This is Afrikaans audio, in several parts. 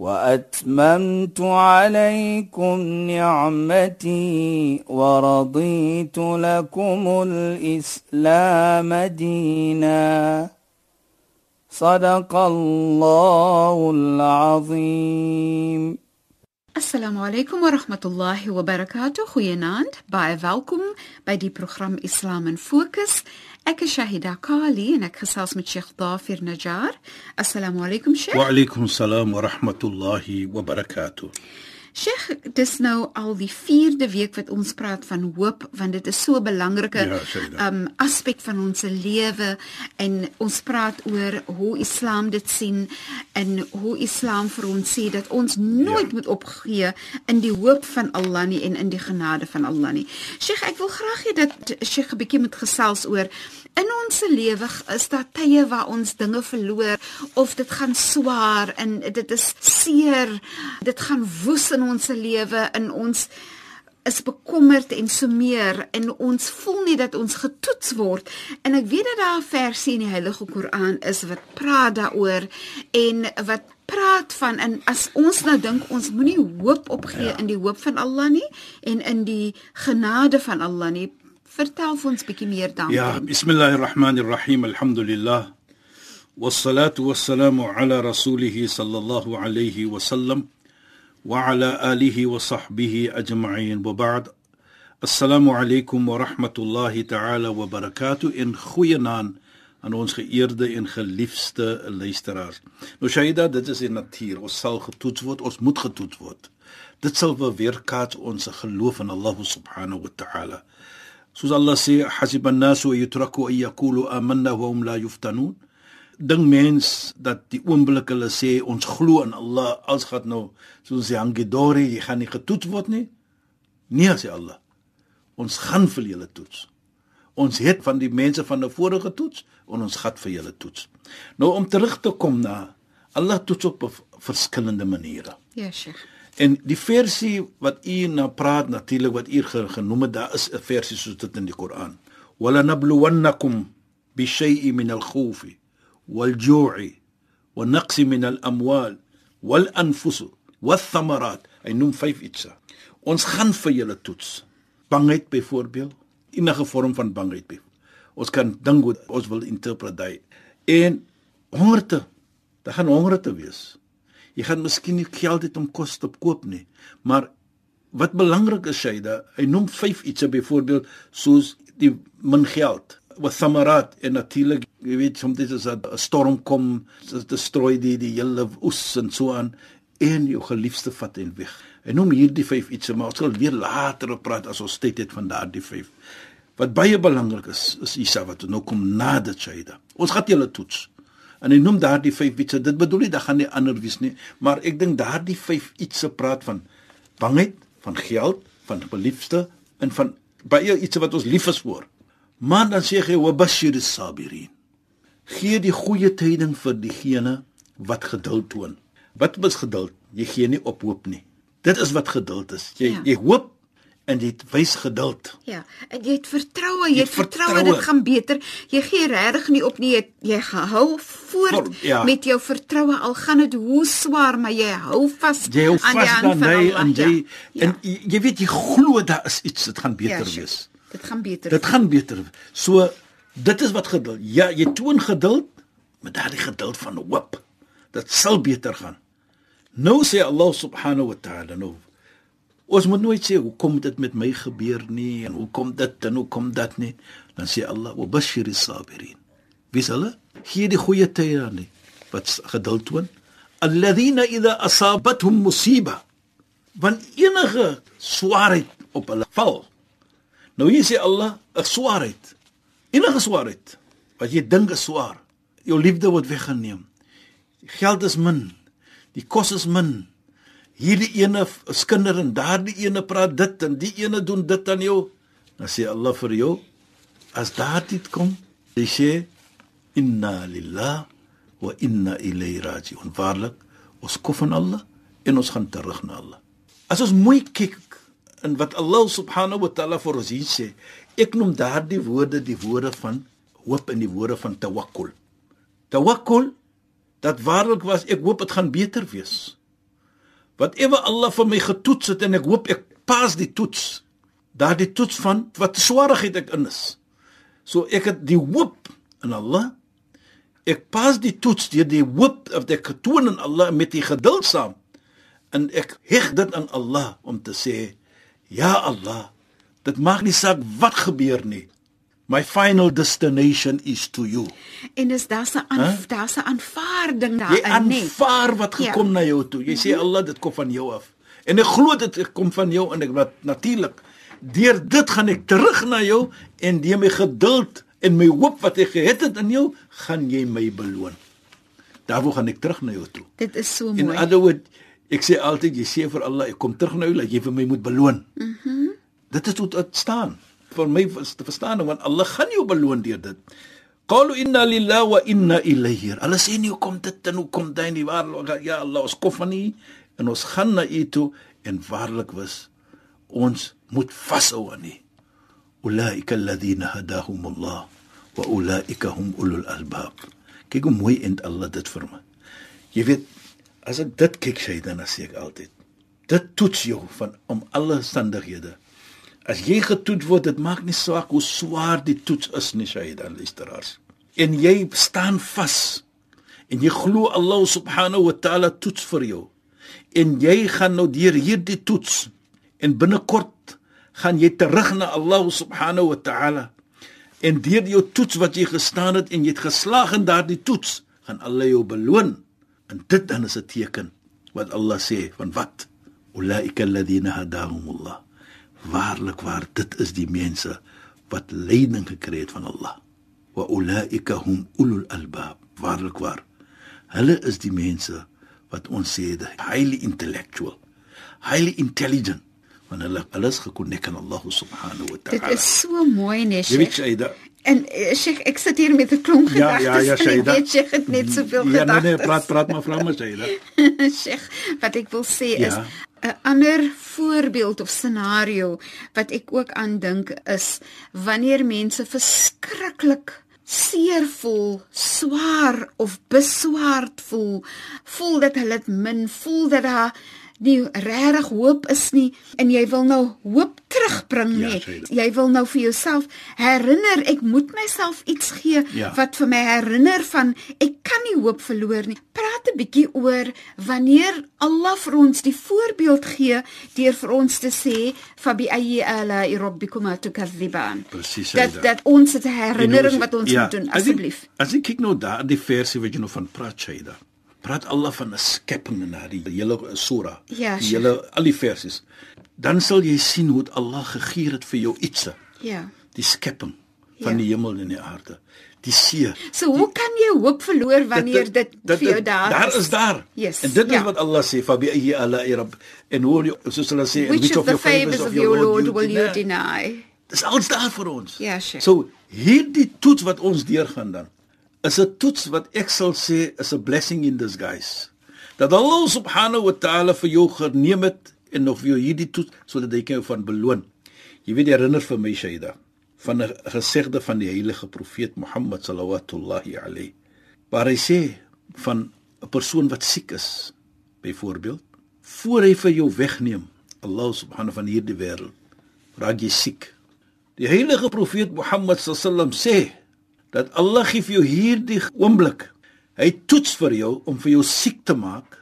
وأتممت عليكم نعمتي ورضيت لكم الإسلام دينا. صدق الله العظيم. السلام عليكم ورحمة الله وبركاته. خيانات باي فالكم باي دي بروخرام إسلام فوكس Ek is Shahida Kali en ek gesels met Sheikh Dafir Najjar. Assalamu alaykum Sheikh. Wa alaykum salaam Sheikh, dis nou al die 4de week wat ons praat van hoop want dit is so 'n belangrike Ja, um aspek van ons lewe en ons praat oor hoe Islam dit sien en hoe Islam vir ons sê dat ons nooit Ja. moet opgee in die hoop van Allah nie en in die genade van Allah nie. Sheikh, ek wil graag hê dat Sheikh 'n bietjie moet gesels oor In ons lewe is daar tye waar ons dinge verloor of dit gaan swaar en dit is seer. Dit gaan woes in ons lewe en ons is bekommerd en so meer en ons voel nie dat ons getoets word en ek weet dat daar 'n versie in die Heilige Koran is wat praat daaroor en wat praat van en as ons nou dink ons moenie hoop opgee ja. in die hoop van Allah nie en in die genade van Allah nie Vertel vir ons bietjie meer dan. Ja, bismillahirrahmanirrahim. Alhamdulillah. Wassalatu wassalamu ala rasulih sallallahu alayhi wa sallam wa wa sahbihi ajma'in. Wa ba'd. Assalamu alaykum wa rahmatullahi ta'ala wa barakatuh. In goeienaand aan ons geëerde en geliefde luisteraars. Nou Shaida, dit is die natuur. Ons sal getoets word, ons moet getoets word. Dit sal weerkaats ons geloof in Allah subhanahu wa ta'ala. Soos Allah sê, hasiban nasu yutraku ay yaqulu amanna wa hum la yuftanun. Ding mens dat die oomblik hulle sê ons glo in Allah, als gaan nou soos die hangedori, jy gaan nie getoets word nie. Nee, sê Allah. Ons gaan vir julle toets. Ons het van die mense van tevore getoets en ons gaan vir julle toets. Nou om terug te kom na Allah toets op verskillende maniere. Ja, Sheikh. En die versie wat u nou praat natuurlik wat u genoem het, daar is 'n versie soos dit in die Koran. Wala nabluwannakum bi shay'in min al-khawf wa naqs min al-amwal wal-anfus wath-thamarat. Hy noem vyf iets. Ons gaan vir julle toets. Bangheid byvoorbeeld, enige vorm van bangheid. By. Ons kan dink ons wil interpreteer. En hongerte. Daar gaan hongerte wees. Jy gaan miskien nie geld het om kos te koop nie, maar wat belangrik is hy dat hy noem vyf iets byvoorbeeld soos die min geld wat thamarat en natuurlik jy weet soms is 'n storm kom dit strooi die die hele oes en so aan en jou geliefde vat en weg. Hy noem hierdie vyf iets maar ons sal weer later op praat as ons tyd het van daardie vyf. Wat baie belangrik is is Isa wat nou kom na dit Shaida. Ons gaan julle toets. En hy noem daardie vyf iets. Dit bedoel nie dat gaan nie ander wees nie, maar ek dink daardie vyf iets se praat van bangheid, van geld, van geliefde en van baie iets wat ons lief is voor. Maar dan sê hy wa bashiris sabirin. Gee die goeie tyding vir diegene wat geduld toon. Wat is geduld? Jy gee nie op hoop nie. Dit is wat geduld is. Jy ja. jy hoop en jy wys geduld. Ja, en jy het vertroue, jy, jy het vertroue dit gaan beter. Jy gee regtig nie op nie. Jy, jy hou voort Voor, ja. met jou vertroue al gaan dit hoe swaar, maar jy hou vas jy hou aan die hand van Allah. En jy ja. en jy, jy weet jy glo daar is iets dit gaan beter ja, wees. Dit gaan beter. Dit gaan beter. So dit is wat geduld. Ja, jy toon geduld met daardie geduld van hoop. Dit sal beter gaan. Nou sê Allah subhanahu wa ta'ala nou Ons moet nooit sê hoe kom dit met my gebeur nie en hoe kom dit en hoe kom dat nie. Dan sê Allah: "Wa bashiris sabirin." Wie sal gee die goeie tye aan nie wat geduld toon? Alladhina idha asabathum musiba. Want enige swaarheid op hulle val. Nou hier sê Allah: "’n Swaarheid. Enige swaarheid wat jy dink is swaar. Jou liefde word weggeneem. Geld is min. Die kos is min hierdie ene skinder en daardie ene praat dit en die ene doen dit aan jou Dan sê Allah vir jou as daardie kom, jy sê inna lillah wa inna ilayhi raji'un. Waarlik, ons kom van Allah en ons gaan terug na Allah. As ons mooi kyk in wat Allah subhanahu wa ta'ala vir ons hier sê, ek noem daardie woorde die woorde van hoop en die woorde van tawakkul. Tawakkul dat waarlik was ek hoop dit gaan beter wees. Wat ewe Allah vir my getoets het en ek hoop ek pas die toets. Daardie toets van wat swaarheid ek in is. So ek het die hoop in Allah. Ek pas die toets deur die hoop of ek getoon in Allah met die geduld saam. En ek heg dit aan Allah om te sê ja Allah. Dit maak nie saak wat gebeur nie. My final destination is to you. En dis daar's 'n huh? daar's 'n aanvaarding Jy daarin, nee. aanvaar wat Ja. gekom na jou toe. Jy sê Allah, dit kom van jou af. En ek glo dit kom van jou en ek wat natuurlik deur dit gaan ek terug na jou en deur my geduld en my hoop wat ek gehet het in jou, gaan jy my beloon. Daarvoor gaan ek terug na jou toe. Dit is so In mooi. other words, ek sê altyd jy sê vir Allah, ek kom terug na jou dat jy vir my moet beloon. Mhm. Mm dit is hoe dit staan. Vir my is te verstaan want Allah gaan jou beloon deur dit. Qalu inna lillahi wa inna ilayhi. Hulle sê nie hoe kom dit en hoe kom dit nie waar ja Allah ons kom van U en ons gaan na U toe en waarlik was ons moet vashou aan U. Ulaika alladhina hadahum Allah wa ulaika hum ulul albab. Kyk hoe mooi en Allah dit vir my. Jy weet as ek dit kyk sê dan as ek altyd dit toets jou van om alle standighede. As jy getoets word, dit maak nie saak hoe swaar die toets is nie, Shaidan luisteraars. En jy staan vas. En jy glo Allah subhanahu wa ta'ala toets vir jou. En jy gaan nou deur hierdie toets en binnekort gaan jy terug na Allah subhanahu wa ta'ala. En deur jou toets wat jy gestaan het en jy het geslaag in daardie toets, gaan Allah jou beloon. En dit dan is 'n teken wat Allah sê van wat? Ulaika alladhina hadahumullah. Waarlik waar dit is die mense wat leiding gekry het van Allah. Wa ulaika hum ulul albab. Waarlik waar. Hulle is die mense wat ons sê die highly intellectual, highly intelligent want hulle alles gekonnek aan Allah subhanahu wa Dit ta'ala. is so mooi, nee, Jy weet Sheikh. En eh, Sheikh, ek sit hier met 'n klomp Ja, gedagtes. ja, ja, Shaida. weet Sheikh het net soveel Ja, nee, gedagtes. nee, praat praat maar vra maar Shaida. Sheikh, wat ek wil sê Ja. is 'n ander voorbeeld of scenario wat ek ook aan dink is wanneer mense verskriklik seer voel, swaar of beswaard voel, voel dat hulle dit min, voel dat daar nie regtig hoop is nie en jy wil nou hoop terugbring Ja, nie. Shaida. jy wil nou vir jouself herinner, ek moet myself iets gee Ja. wat vir my herinner van ek kan nie hoop verloor nie. Praat 'n bietjie oor wanneer Allah vir ons die voorbeeld gee deur vir ons te sê fabi ayyi ala rabbikuma tukazziban. Presies, Dat Shaida. dat ons dit herinnering hoe- wat ons ja, moet doen asseblief. As ek kyk nou daar die versie wat jy nou van praat Shaida. Praat Allah van 'n skepping in daardie hele surah. Ja, die Sheikh. hele al die versies. Dan sal jy sien hoe Allah gegee het vir jou iets. Ja. Die skepping van Ja. die hemel en die aarde. Die see. So hoe kan jy hoop verloor wanneer dit, dat- vir jou daar daar is daar. Yes, En dit is ja. wat Allah sê, "Fa bi ayyi ala'i rabb." En hoe jy- soos hulle sê, "And Which of the favors of your Lord will you deny? Dis alles daar vir ons. Ja, Sheikh. So hierdie toets wat ons deurgaan dan is 'n toets wat ek sal sê is 'n blessing in disguise. Dat Allah subhanahu wa ta'ala vir jou geneem het en of jou hierdie toets sodat hy jou van beloon. Jy weet herinner vir my Shaida van 'n gesegde van die heilige profeet Mohammed sallallahu alayhi waar hy sê van 'n persoon wat siek is byvoorbeeld voor hy vir jou wegneem Allah subhanahu van hierdie wêreld raak jy siek Die heilige profeet Mohammed sallam sê dat Allah gee vir jou hierdie oomblik. Hy toets vir jou om vir jou siek te maak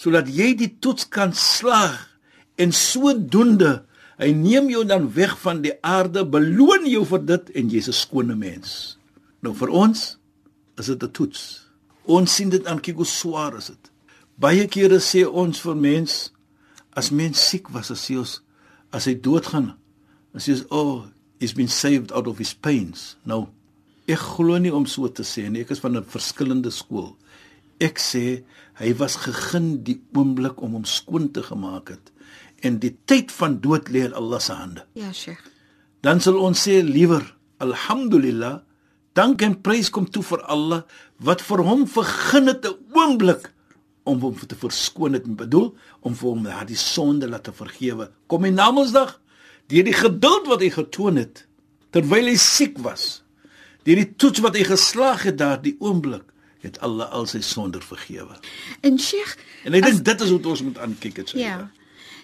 sodat jy die toets kan slaag en sodoende hy neem jou dan weg van die aarde, beloon jou vir dit en jy's 'n skone mens. Nou vir ons is dit 'n toets. Ons sien dit aan kyk hoe swaar is dit. Baie kere sê ons vir mens as mens siek was, as hy ons as hy doodgaan, dan sê ons, "Oh, he's been saved out of his pains." Nou, ek glo nie om so te sê nie. Ek is van 'n verskillende skool. Ek sê hy was gegun die oomblik om hom skoon te gemaak het en die tyd van dood lê in Allah se hande. Ja, Sheikh. dan sal ons sê liewer alhamdulillah dank en prys kom toe vir Allah wat vir hom vergun het 'n oomblik om hom te verskoon het en bedoel om vir hom daardie sonde laat te vergewe kom in Namedsdag deur die geduld wat hy getoon het terwyl hy siek was deur die toets wat hy geslaag het daardie oomblik het Allah al sy sonde vergewe. En Sheikh, en ek dink dit is hoe ons moet aankyk het sê ja.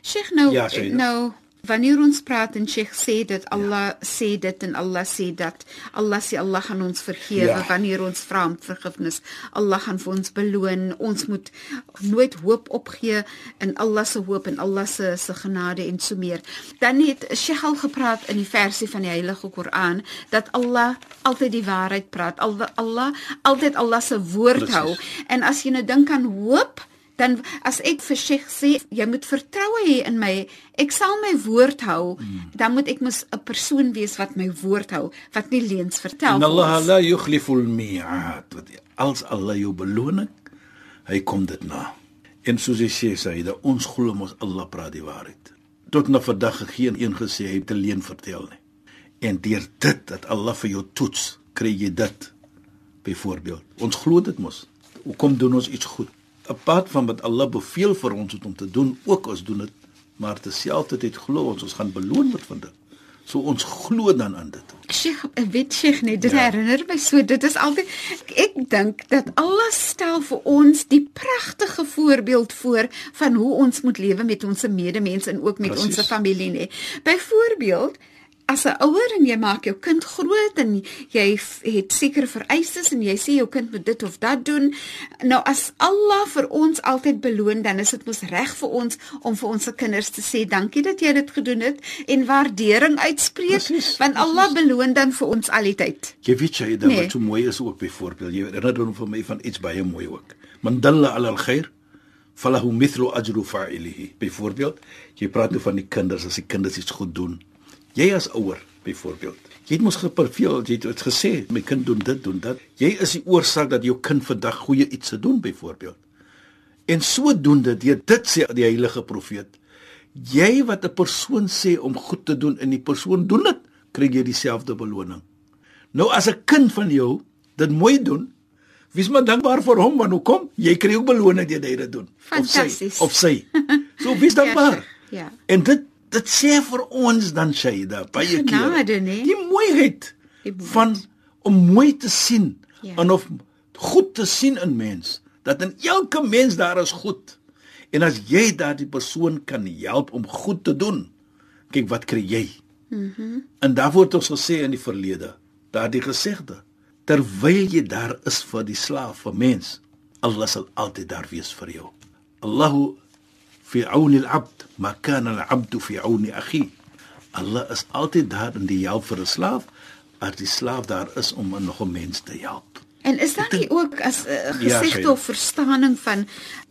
Sheikh nou Ja, nou wanneer ons praat en Sheikh sê dit Allah ja. sê dit en Allah sê dat Allah sê Allah gaan ons vergewe Ja. wanneer ons vra om vergifnis. Allah gaan vir ons beloon. Ons moet nooit hoop opgee in Allah se hoop en Allah se se genade en so meer. Dan het Sheikh al gepraat in die versie van die Heilige Koran dat Allah altyd die waarheid praat. Al- Allah altyd Allah se woord Precies. hou. En as jy nou dink aan hoop, dan as ek vir Sheikh sê jy moet vertroue hê in my, ek sal my woord hou, mm. dan moet ek mos 'n persoon wees wat my woord hou, wat nie leuns vertel vir Allah la yukhlifu al-mi'ad. Wat als Allah jou beloning, hy kom dit na. En soos hy sê, sê dat ons glo mos Allah praat die waarheid. Tot na vandag geen een gesê hy het 'n leuen vertel nie. En deur dit dat Allah vir jou toets, kry jy dit. Byvoorbeeld, ons glo dit mos. Hoekom doen ons iets goed? Apart van wat Allah beveel vir ons het om te doen, ook ons doen dit, maar terselfdertyd glo ons ons gaan beloon word van dit. So ons glo dan aan dit. Sheikh, ek weet Sheikh net, dit Ja. herinner my so, dit is altyd ek dink dat Allah stel vir ons die pragtige voorbeeld voor van hoe ons moet lewe met ons medemens en ook met Precies. ons familie nê. Byvoorbeeld As 'n ouer en jy maak jou kind groot en jy het sekere vereistes en jy sê jou kind moet dit of dat doen. Nou as Allah vir ons altyd beloon, dan is dit mos reg vir ons om vir ons se kinders te sê dankie dat jy dit gedoen het en waardering uitspreek Precies, want Allah beloon dan vir ons altyd. Jy weet jy dat Nee. wat so mooi is ook byvoorbeeld jy herinner hom vir my van iets baie mooi ook. Man dalla ala al-khair falahu mithlu ajru fa'ilihi. Byvoorbeeld, jy praat nou van die kinders as die kinders iets goed doen. Jy as ouer byvoorbeeld. Jy het mos geprofeel, jy het het gesê my kind doen dit, doen dat. Jy is die oorsaak dat jou kind vandag goeie iets se doen byvoorbeeld. En sodoende deur dit sê die heilige profeet, jy wat 'n persoon sê om goed te doen en die persoon doen dit, kry jy dieselfde beloning. Nou as 'n kind van jou dit mooi doen, wees maar dankbaar vir hom want hoekom? Jy kry ook beloning deur dit te doen. Of sy, of sy. So wees dankbaar. ja. En dit dit sê vir ons dan Shaida baie keer. Genade, nee. Die mooiheid Die van om mooi te sien Ja. en of goed te sien in mens. Dat in elke mens daar is goed. En as jy daardie persoon kan help om goed te doen, kyk wat kry jy. Mhm. En daarvoor het ons gesê in die verlede, daardie gesegde, terwyl jy daar is vir die slaaf, vir mens, Allah sal altyd daar wees vir jou. Allahu fi auni al-abd ma kana al-abd fi auni akhi. Allah is altyd daar in die help vir 'n slaaf, as die slaaf daar is om nog 'n mens te help. En is daar nie ook as 'n uh, Ja, gesegde Shaila. of verstaaning van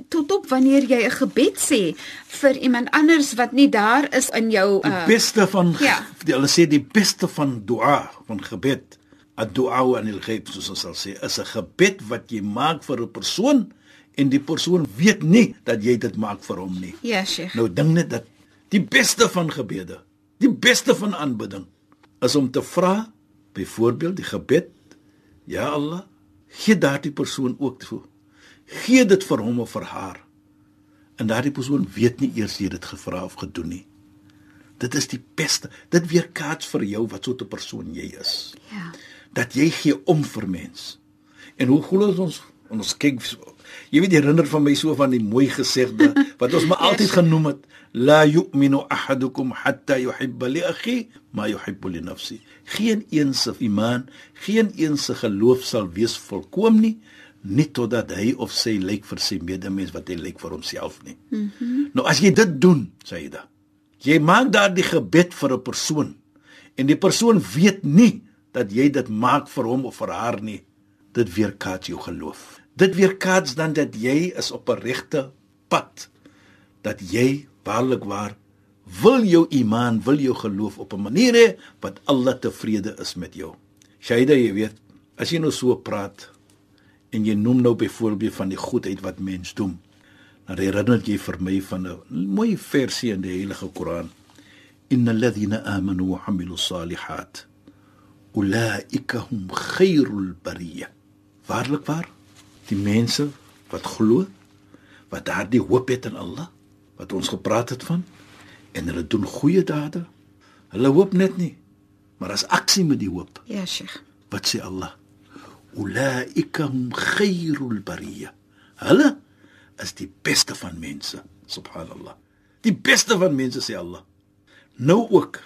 tot op wanneer jy 'n gebed sê vir iemand anders wat nie daar is in jou Die uh, beste van ja. die hulle sê die beste van dua, van gebed, ad-du'a anil ghaib soos ons sal sê, is 'n gebed wat jy maak vir 'n persoon en die persoon weet nie dat jy dit maak vir hom nie. Ja, Sheikh. Nou dink net dat die beste van gebede, die beste van aanbidding is om te vra, byvoorbeeld die gebed, ja Allah, gee daardie persoon ook toe. Gee dit vir hom of vir haar. En daardie persoon weet nie eers jy dit gevra of gedoen nie. Dit is die beste. Dit weerkaats vir jou wat so 'n persoon jy is Ja. dat jy gee om vir mens. En hoe glo ons ons kyk jy weet herinner van my so van die mooi gesegde wat ons maar altyd genoem het la yu'minu ahadukum hatta yuhibba li akhi ma yuhibbu li nafsi. Geen een se iman, geen een se geloof sal wees volkom nie nie totdat hy of sy lyk vir sy medemens wat hy lyk vir homself nie. Mm -hmm. Nou as jy dit doen, sê jy da. Jy maak daardie gebed vir 'n persoon en die persoon weet nie dat jy dit maak vir hom of vir haar nie. Dit weerkaats jou geloof. Dit weerkaats dan dat jy is op 'n regte pad. Dat jy waarlik waar wil jou iman, wil jou geloof op 'n manier hê wat Allah tevrede is met jou. Shaida, jy weet, as jy nou so praat en jy noem nou byvoorbeeld van die goedheid wat mens doen, dan herinner jy vir my van 'n mooi versie in die Heilige Koran. Innal ladhina amanu wa amilus salihat ulaika hum khairul bariyah. Waarlikwaar, die mense wat glo wat daardie hoop het in Allah wat ons gepraat het van en hulle doen goeie dade. Hulle hoop net nie maar as aksie met die hoop. Ja, Sheikh. wat sê Allah? Ulaika hum khairul bariya. Hulle is die beste van mense subhanallah. Die beste van mense sê Allah. Nou ook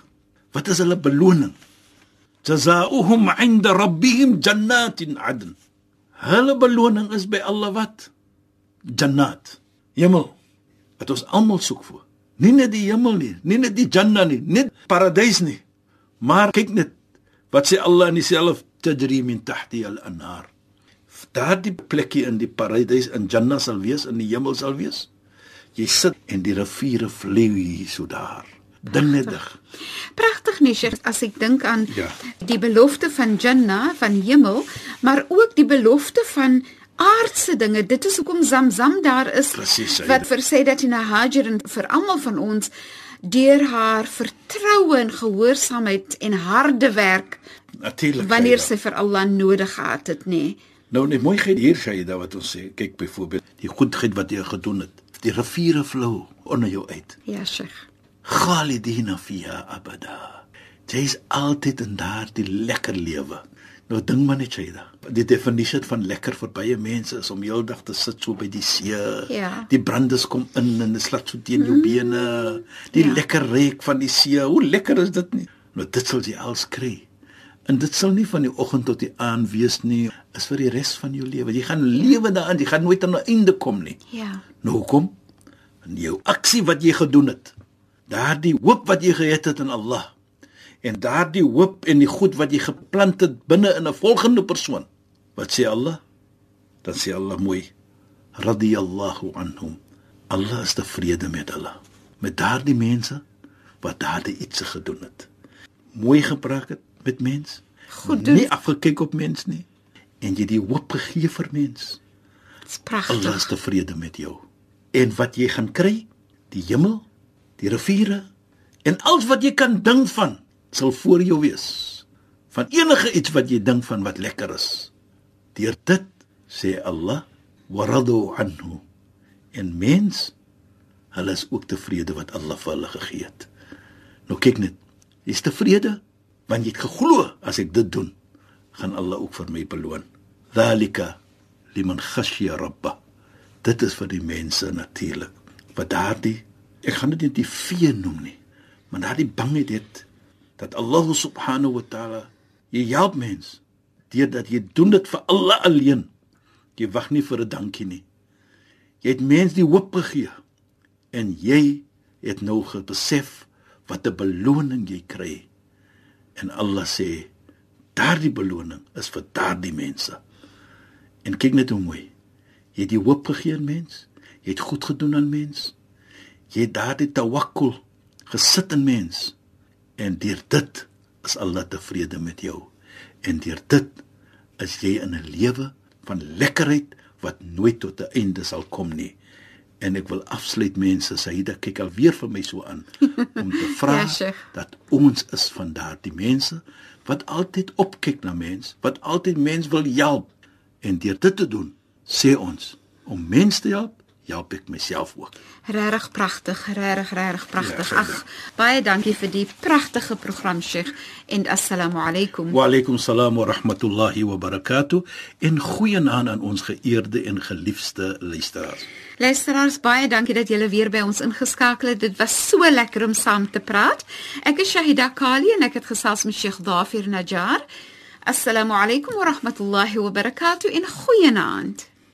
wat is hulle beloning? Jazaohum 'inda rabbihim jannatin adn hulle beloning is by Allah wat? Jannat. Hemel. Wat ons almal soek vir nie net die hemel nie nie net die janna nie net paradys nie. Maar kyk net wat sê Allah in dieselfde tajri min tahti al-anhar. Daardie plekkie in die paradys in janna sal wees in die hemel sal wees. Jy sit en die riviere vloei hier so daar. Dinnig Pragtig nie, Sheikh, as ek dink aan Ja. die belofte van Jannah, van hemel, maar ook die belofte van aardse dinge. Dit is hoekom Zamzam daar is Presies, Saida. wat versê dat in Hajar en vir almal van ons deur haar vertroue en gehoorsaamheid en harde werk natuurlik wanneer sy vir Allah nodig gehad het, nê. Nee. Nou net mooi gee hier Shaida wat ons sê. Kyk byvoorbeeld die goedheid wat jy gedoen het. Die riviere vloei onder jou uit. Ja, Sheikh. Khalidina fiha abada. Jy's altyd in daardie lekker lewe. Nou ding maar net Shaida. Die definisie van lekker vir baie mense is om heeldag te sit so by die see. Ja. Die brandes kom in en dit slat so teen jou bene. Die Ja. lekker reuk van die see. Hoe lekker is dit nie? Nou dit sal jy als kry. En dit sal nie van die oggend tot die aand wees nie, is vir die res van jou lewe. Jy gaan lewe daarin, jy gaan nooit aan 'n einde kom nie. Ja. Nou hoekom? In jou aksie wat jy gedoen het. Daardie hoop wat jy gehad het in Allah. En daardie hoop en die goed wat jy geplant het binne in 'n volgende persoon. Wat sê Allah? Dan sê Allah mooi: Radiyallahu anhum. Allah is tevrede met hulle. Met daardie mense wat daardie iets gedoen het. Mooi gepraat het met mens. Goed doen. Nie afgekyk op mens nie. En jy die hoop gegee vir mens. Dit's Allah pragtig. is tevrede met jou. En wat jy gaan kry, die hemel, die riviere en alles wat jy kan dink van, sal voor jou wees. Van enige iets wat jy dink van wat lekker is. Deur dit sê Allah, "Waradu anhu." En mens, hulle is ook tevrede wat Allah vir hulle gegee het. Nou kyk net, jy's tevrede want jy het geglo as ek dit doen, gaan Allah ook vir my beloon. Dhalika liman khashiya rabbah. Dit is vir die mense natuurlik. Wat daardie ek gaan dit nie die vee noem nie, maar daardie bangheid het dat Allah subhanahu wa taala jy help mens deurdat jy doen dit vir Allah alleen. Jy wag nie vir 'n dankie nie. Jy het mens die hoop gegee en jy het nou gebesef wat 'n beloning jy kry. En Allah sê daardie beloning is vir daardie mense. En kyk net hoe mooi. Jy het die hoop gegee aan mens. Jy het goed gedoen aan mens. Jy het daardie tawakkul gesit in mens. En deur dit is Allah tevrede met jou. En deur dit is jy in 'n lewe van lekkerheid wat nooit tot 'n einde sal kom nie. En ek wil afsluit mense, Saida kyk alweer vir my so aan om te vra Ja, dat ons is van daardie mense wat altyd opkyk na mens, wat altyd mens wil help. En deur dit te doen, sê ons, om mens te help, help ek myself ook. Regtig pragtig, regtig regtig pragtig. Ja, Ag, baie dankie vir die pragtige program Sheikh en assalamu alaykum. Wa alaykum salaam wa rahmatullahi wa barakatuh. En goeienaand aan ons geëerde en geliefde luisteraars. Luisteraars, baie dankie dat julle weer by ons ingeskakel het. Dit was so lekker om saam te praat. Ek is Shahida Kali en ek het gesels met Sheikh Dafir Najjar. Assalamu alaykum wa rahmatullahi wa barakatuh en goeienaand.